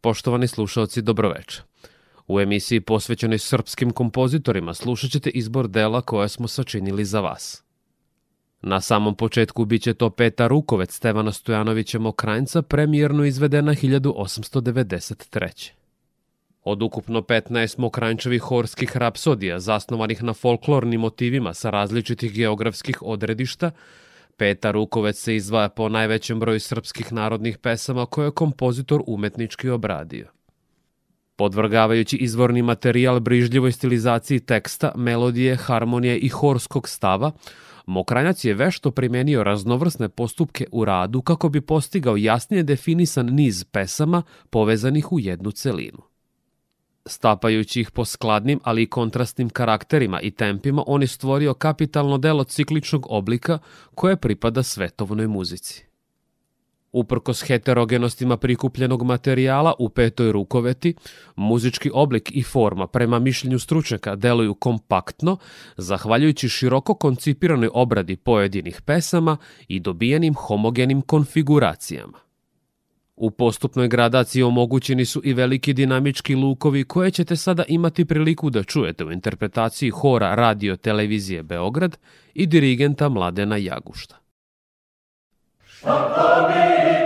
Poštovani slušalci, dobroveče. U emisiji posvećenoj srpskim kompozitorima slušat ćete izbor dela koje smo sačinili za vas. Na samom početku biće to Peta Rukovec Stevana Stojanovića Mokrajnca, premijerno izvedena 1893. Od ukupno 15 Mokranjčevih horskih rapsodija, zasnovanih na folklornim motivima sa različitih geografskih odredišta, Peta Rukovec se izdvaja po najvećem broju srpskih narodnih pesama koje je kompozitor umetnički obradio. Podvrgavajući izvorni materijal brižljivoj stilizaciji teksta, melodije, harmonije i horskog stava, Mokranjac je vešto primenio raznovrsne postupke u radu kako bi postigao jasnije definisan niz pesama povezanih u jednu celinu. Stapajući ih po skladnim, ali i kontrastnim karakterima i tempima, on je stvorio kapitalno delo cikličnog oblika koje pripada svetovnoj muzici. Uprkos heterogenostima prikupljenog materijala u petoj rukoveti, muzički oblik i forma prema mišljenju stručnjaka deluju kompaktno, zahvaljujući široko koncipiranoj obradi pojedinih pesama i dobijenim homogenim konfiguracijama. U postupnoj gradaciji omogućeni su i veliki dinamički lukovi koje ćete sada imati priliku da čujete u interpretaciji hora radio televizije Beograd i dirigenta Mladena Jagušta. Šta biće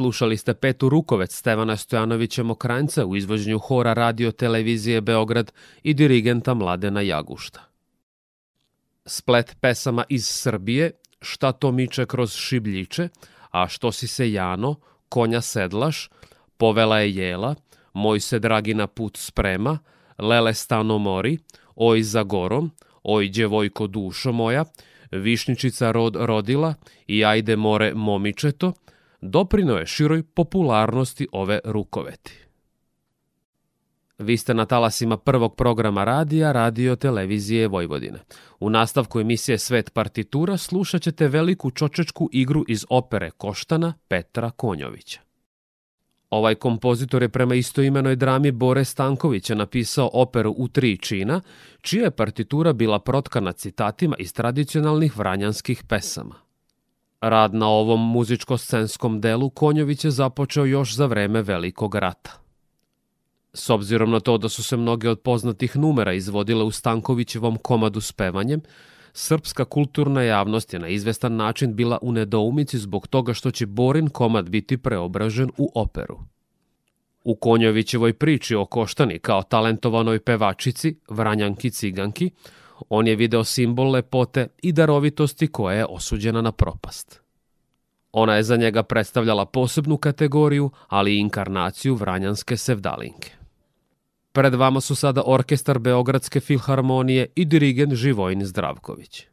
Slušali ste Petu Rukovec Stevana Stojanovića Mokranjca u izvođenju hora radio televizije Beograd i dirigenta Mladena Jagušta. Splet pesama iz Srbije, Šta to miče kroz šibljiče, A što si se Jano, konja sedlaš, Povela je jela, Moj se dragi na put sprema, Lele stano mori, Oj za gorom, Oj djevojko dušo moja, Višničica rod rodila i ajde more momičeto, doprino je široj popularnosti ove rukoveti. Vi ste na talasima prvog programa radija Radio Televizije Vojvodine. U nastavku emisije Svet partitura slušat ćete veliku čočečku igru iz opere Koštana Petra Konjovića. Ovaj kompozitor je prema istoimenoj drami Bore Stankovića napisao operu u tri čina, čija je partitura bila protkana citatima iz tradicionalnih vranjanskih pesama. Rad na ovom muzičko-scenskom delu Konjović je započeo još za vreme Velikog rata. S obzirom na to da su se mnoge od poznatih numera izvodile u Stankovićevom komadu s pevanjem, srpska kulturna javnost je na izvestan način bila u nedoumici zbog toga što će Borin komad biti preobražen u operu. U Konjovićevoj priči o Koštani kao talentovanoj pevačici, vranjanki ciganki, on je video simbol lepote i darovitosti koja je osuđena na propast. Ona je za njega predstavljala posebnu kategoriju, ali i inkarnaciju vranjanske sevdalinke. Pred vama su sada orkestar Beogradske filharmonije i dirigent Živojin Zdravković.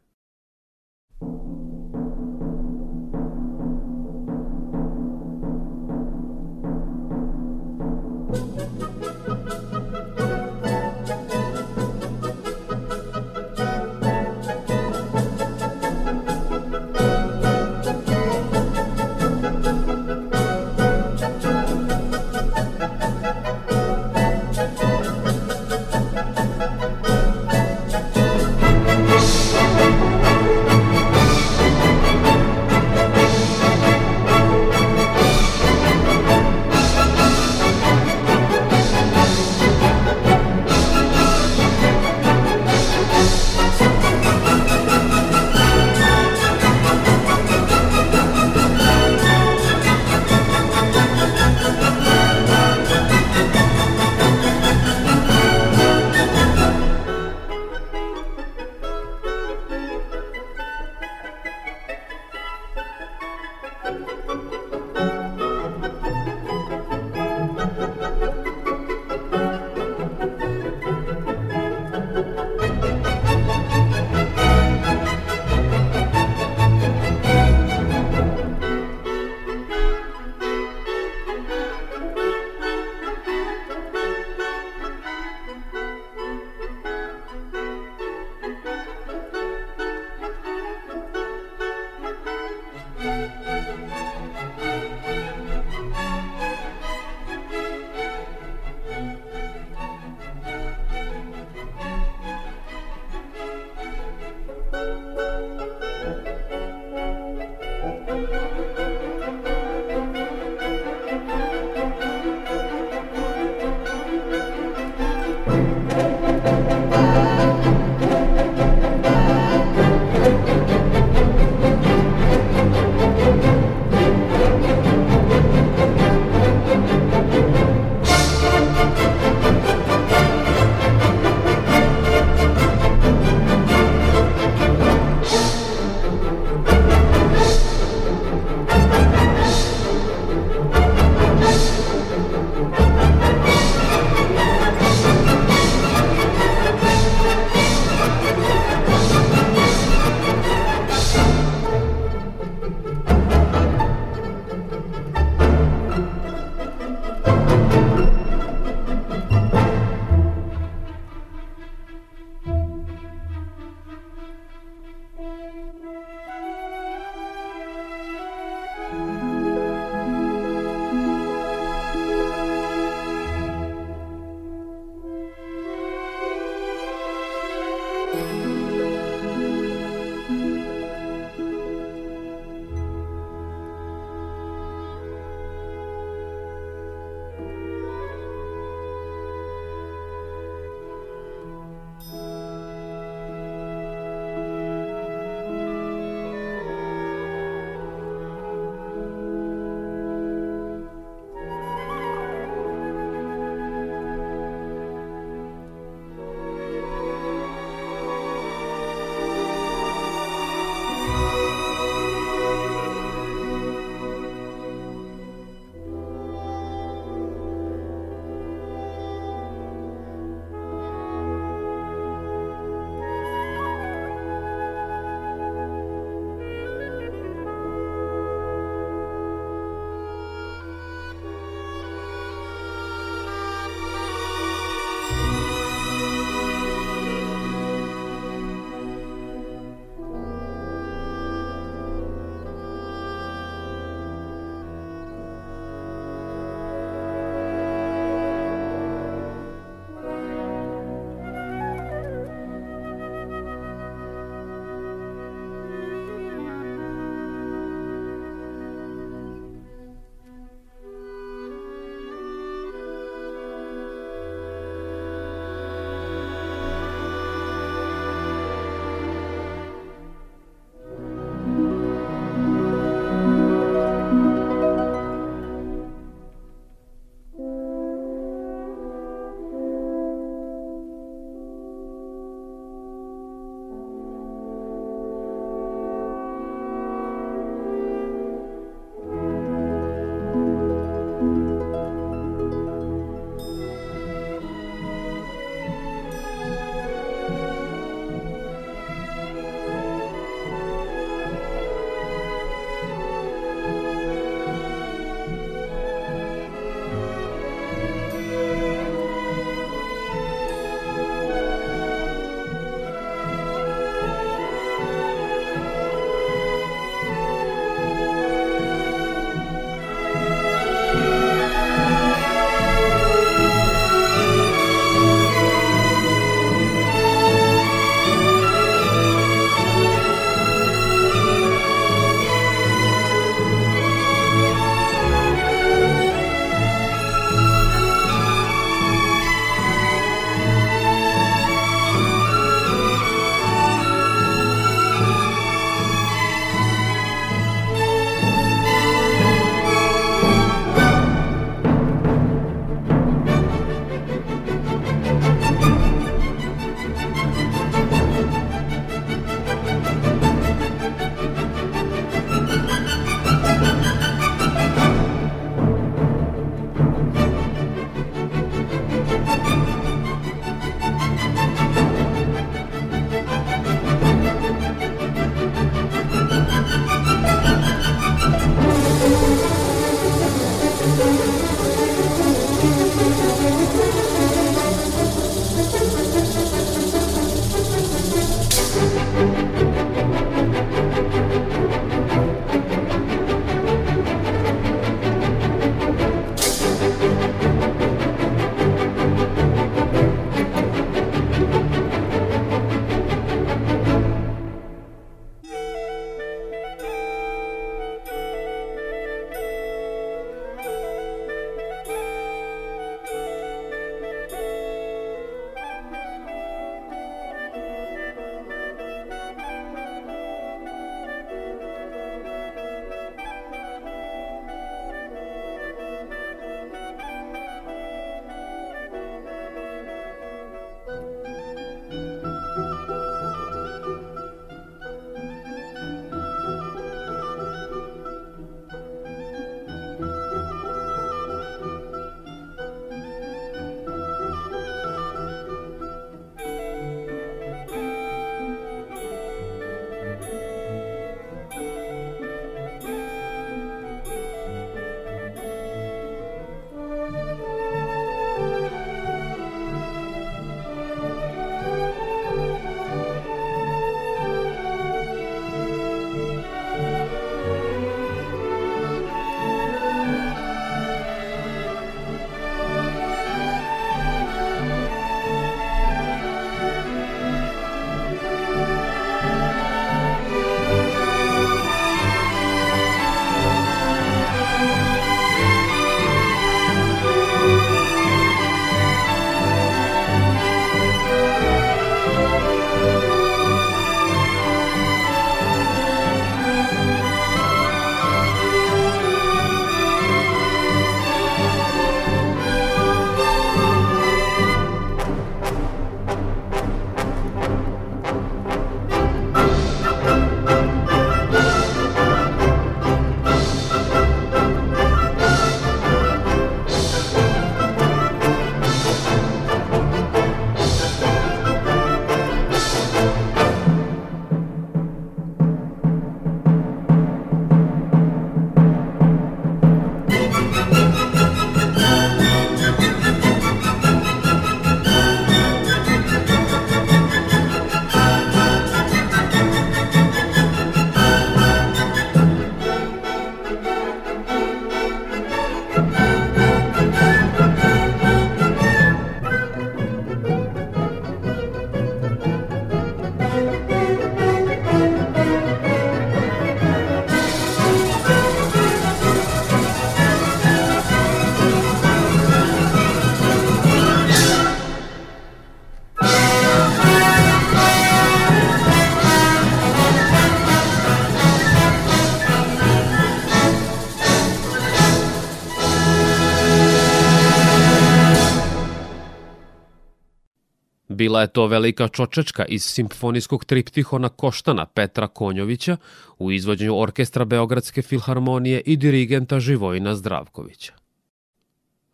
Bila je to velika čočečka iz simfonijskog triptihona Koštana Petra Konjovića u izvođenju orkestra Beogradske filharmonije i dirigenta Živojina Zdravkovića.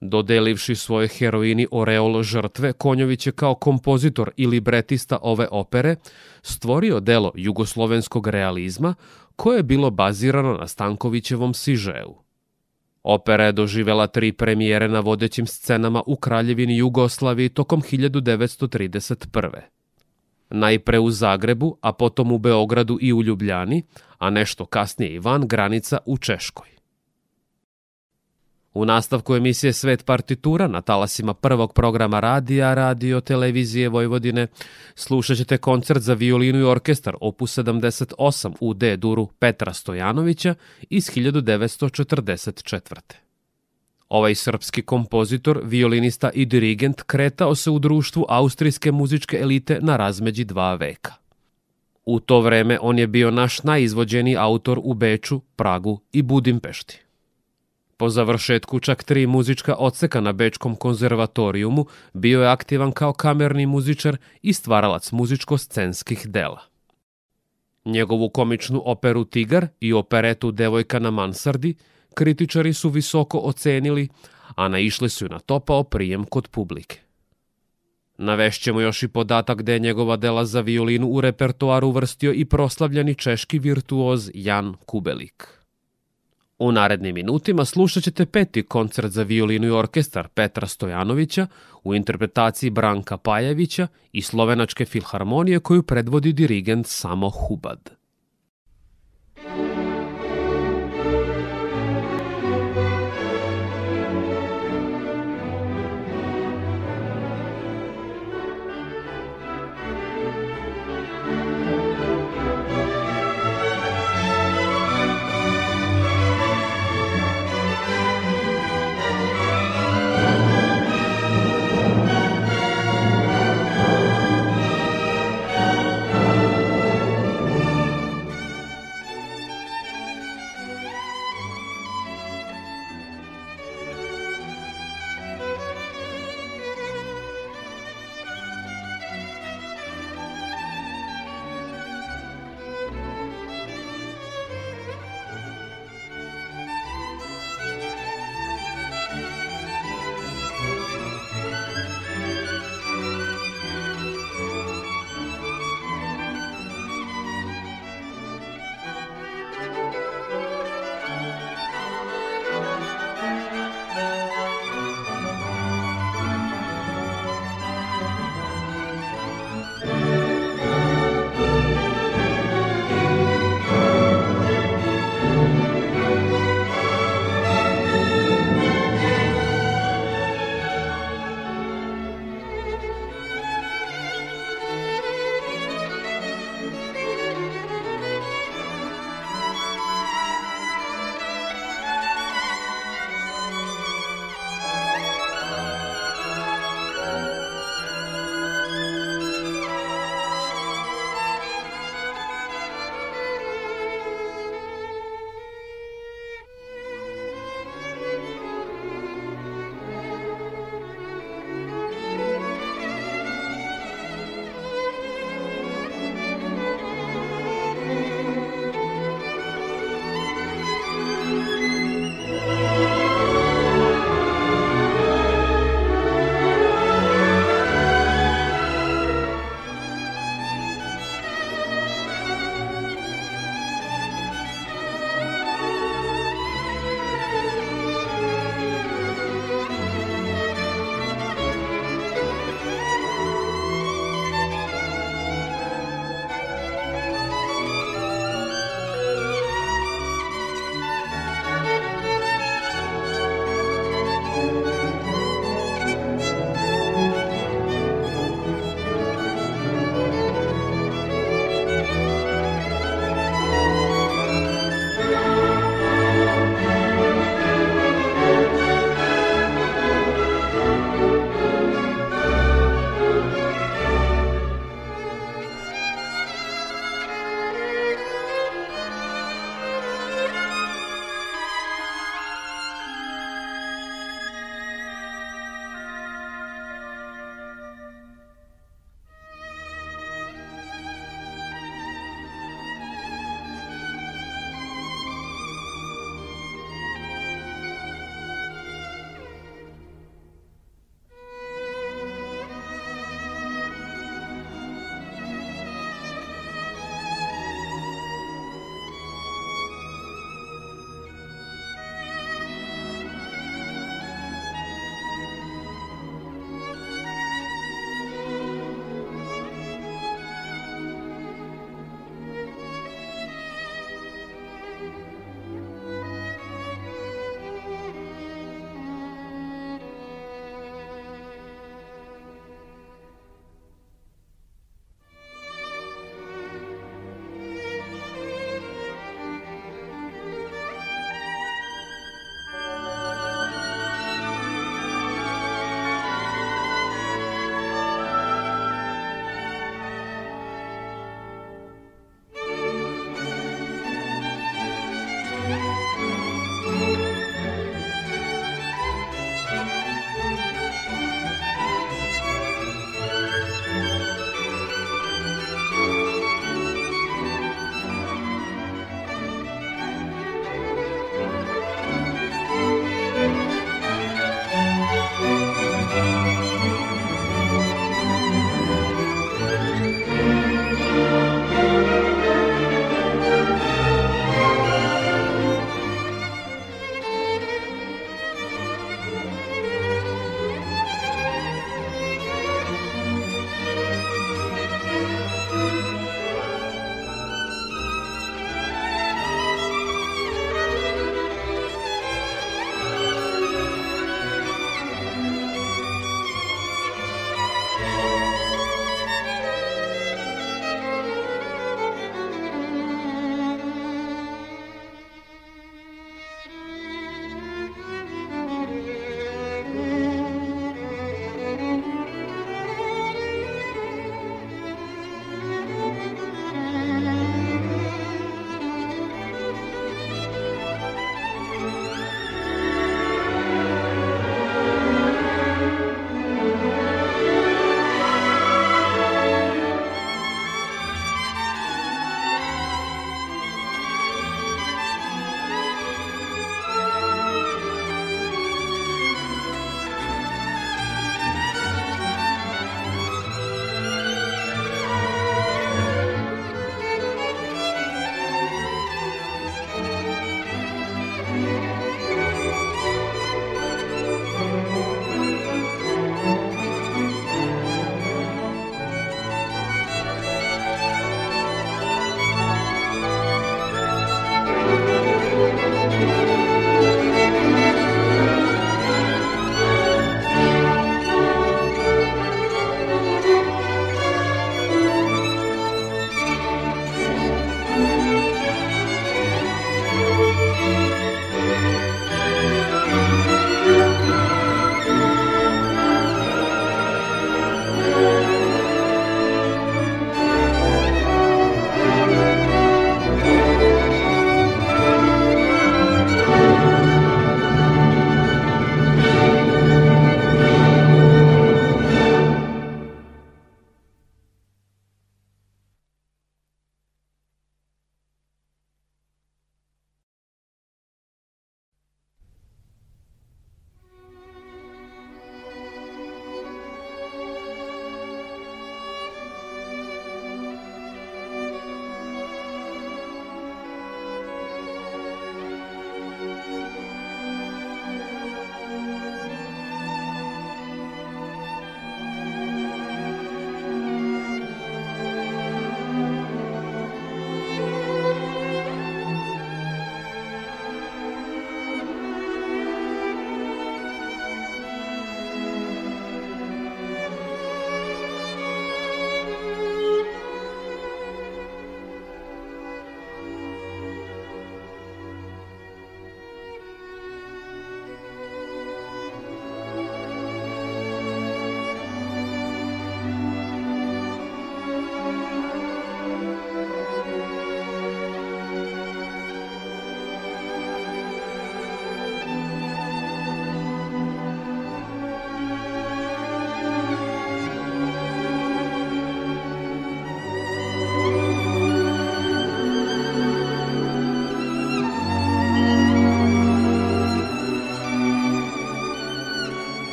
Dodelivši svoje heroini oreol žrtve, Konjović je kao kompozitor i libretista ove opere stvorio delo jugoslovenskog realizma koje je bilo bazirano na Stankovićevom sižeu. Opera je doživela tri premijere na vodećim scenama u Kraljevini Jugoslaviji tokom 1931. Najpre u Zagrebu, a potom u Beogradu i u Ljubljani, a nešto kasnije i van granica u Češkoj. U nastavku emisije Svet partitura na talasima prvog programa radija, radio, televizije Vojvodine slušat ćete koncert za violinu i orkestar opus 78 u D duru Petra Stojanovića iz 1944. Ovaj srpski kompozitor, violinista i dirigent kretao se u društvu austrijske muzičke elite na razmeđi dva veka. U to vreme on je bio naš najizvođeniji autor u Beču, Pragu i Budimpešti. Po završetku čak tri muzička odseka na Bečkom konzervatorijumu bio je aktivan kao kamerni muzičar i stvaralac muzičko-scenskih dela. Njegovu komičnu operu Tigar i operetu Devojka na mansardi kritičari su visoko ocenili, a naišli su na topao prijem kod publike. Navešćemo još i podatak da je njegova dela za violinu u repertoaru uvrstio i proslavljeni češki virtuoz Jan Kubelik. U narednim minutima slušat ćete peti koncert za violinu i orkestar Petra Stojanovića u interpretaciji Branka Pajevića i Slovenačke filharmonije koju predvodi dirigent Samo Hubad.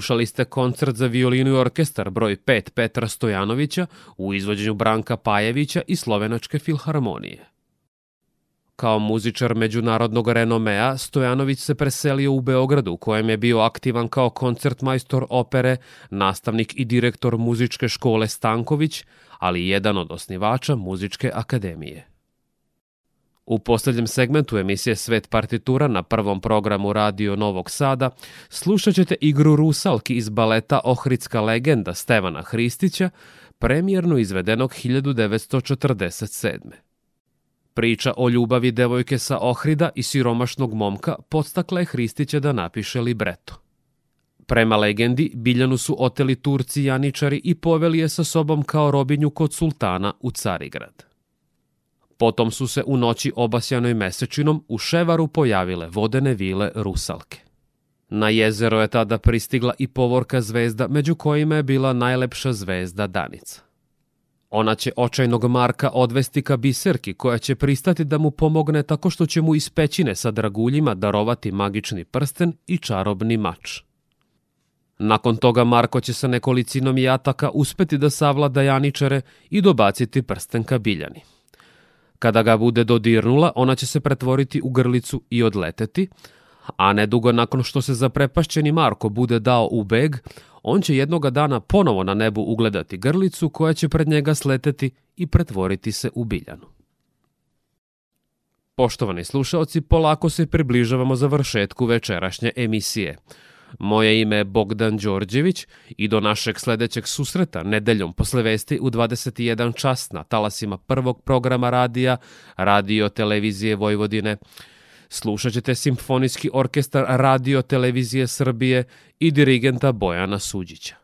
Slušali ste koncert za violinu i orkestar broj 5 Petra Stojanovića u izvođenju Branka Pajevića i Slovenačke filharmonije. Kao muzičar međunarodnog renomea, Stojanović se preselio u Beogradu, u kojem je bio aktivan kao koncertmajstor opere, nastavnik i direktor muzičke škole Stanković, ali jedan od osnivača Muzičke akademije. U poslednjem segmentu emisije Svet partitura na prvom programu Radio Novog Sada slušat ćete igru Rusalki iz baleta Ohridska legenda Stevana Hristića, premijerno izvedenog 1947. Priča o ljubavi devojke sa Ohrida i siromašnog momka podstakla je Hristića da napiše libreto. Prema legendi, Biljanu su oteli Turci janičari i poveli je sa sobom kao robinju kod sultana u Carigrad. Potom su se u noći obasjanoj mesečinom u Ševaru pojavile vodene vile Rusalke. Na jezero je tada pristigla i povorka zvezda, među kojima je bila najlepša zvezda Danica. Ona će očajnog Marka odvesti ka biserki koja će pristati da mu pomogne tako što će mu iz pećine sa draguljima darovati magični prsten i čarobni mač. Nakon toga Marko će sa nekolicinom jataka uspeti da savlada janičare i dobaciti prsten ka Biljani. Kada ga bude dodirnula, ona će se pretvoriti u grlicu i odleteti, a nedugo nakon što se zaprepašćeni Marko bude dao u beg, on će jednoga dana ponovo na nebu ugledati grlicu koja će pred njega sleteti i pretvoriti se u biljanu. Poštovani slušaoci, polako se približavamo završetku večerašnje emisije – Moje ime je Bogdan Đorđević i do našeg sledećeg susreta nedeljom posle vesti u 21 čas na talasima prvog programa radija Radio Televizije Vojvodine. Slušat ćete Simfonijski orkestar Radio Televizije Srbije i dirigenta Bojana Suđića.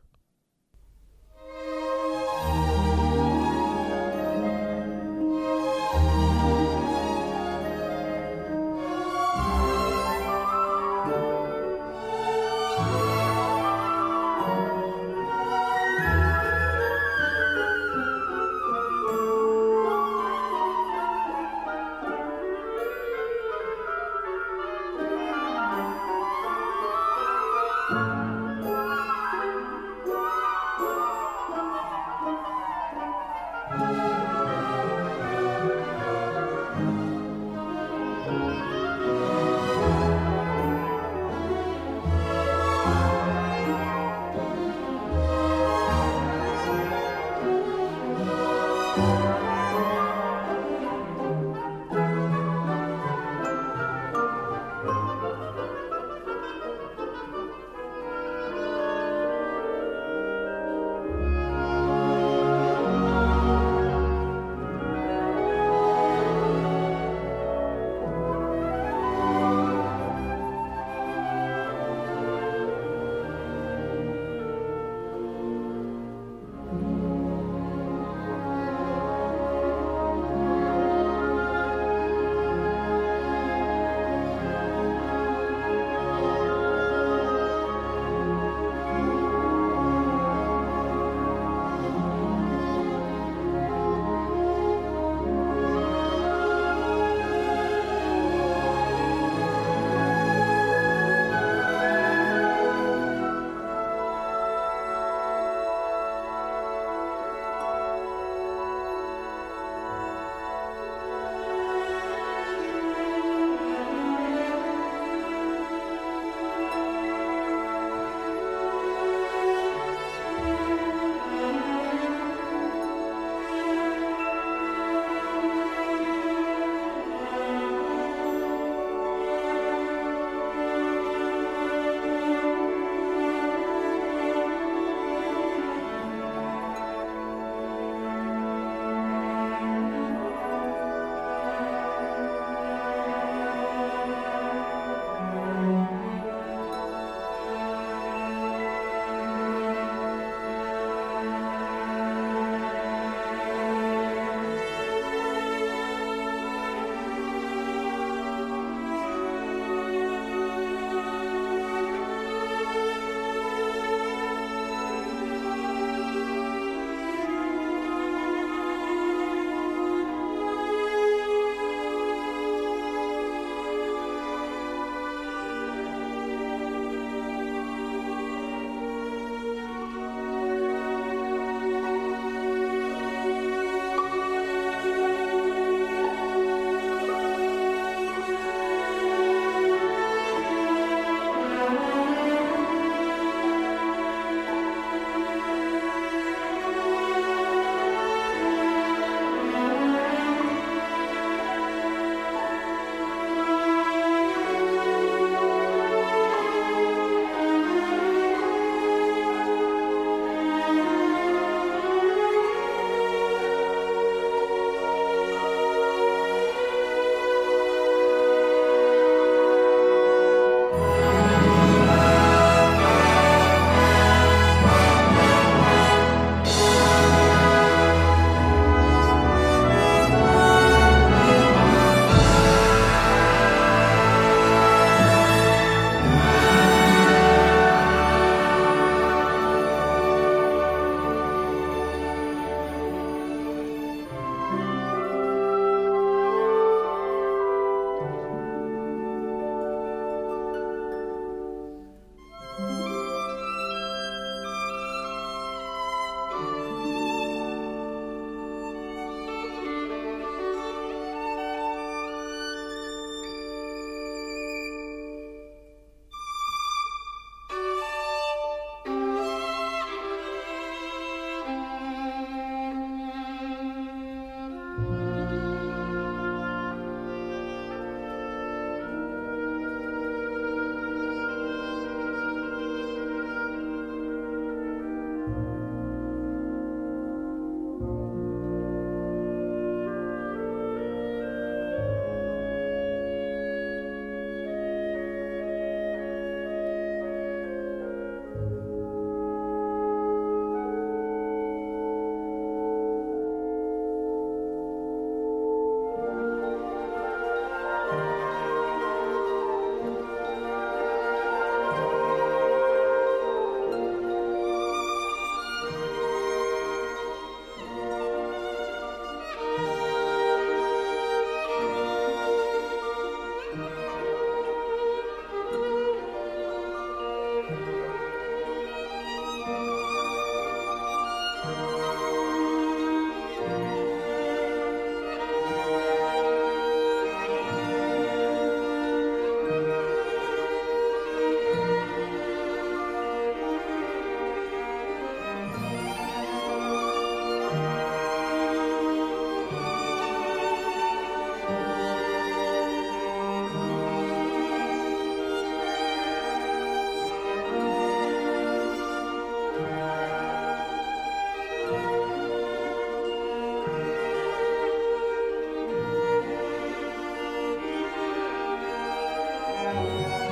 Música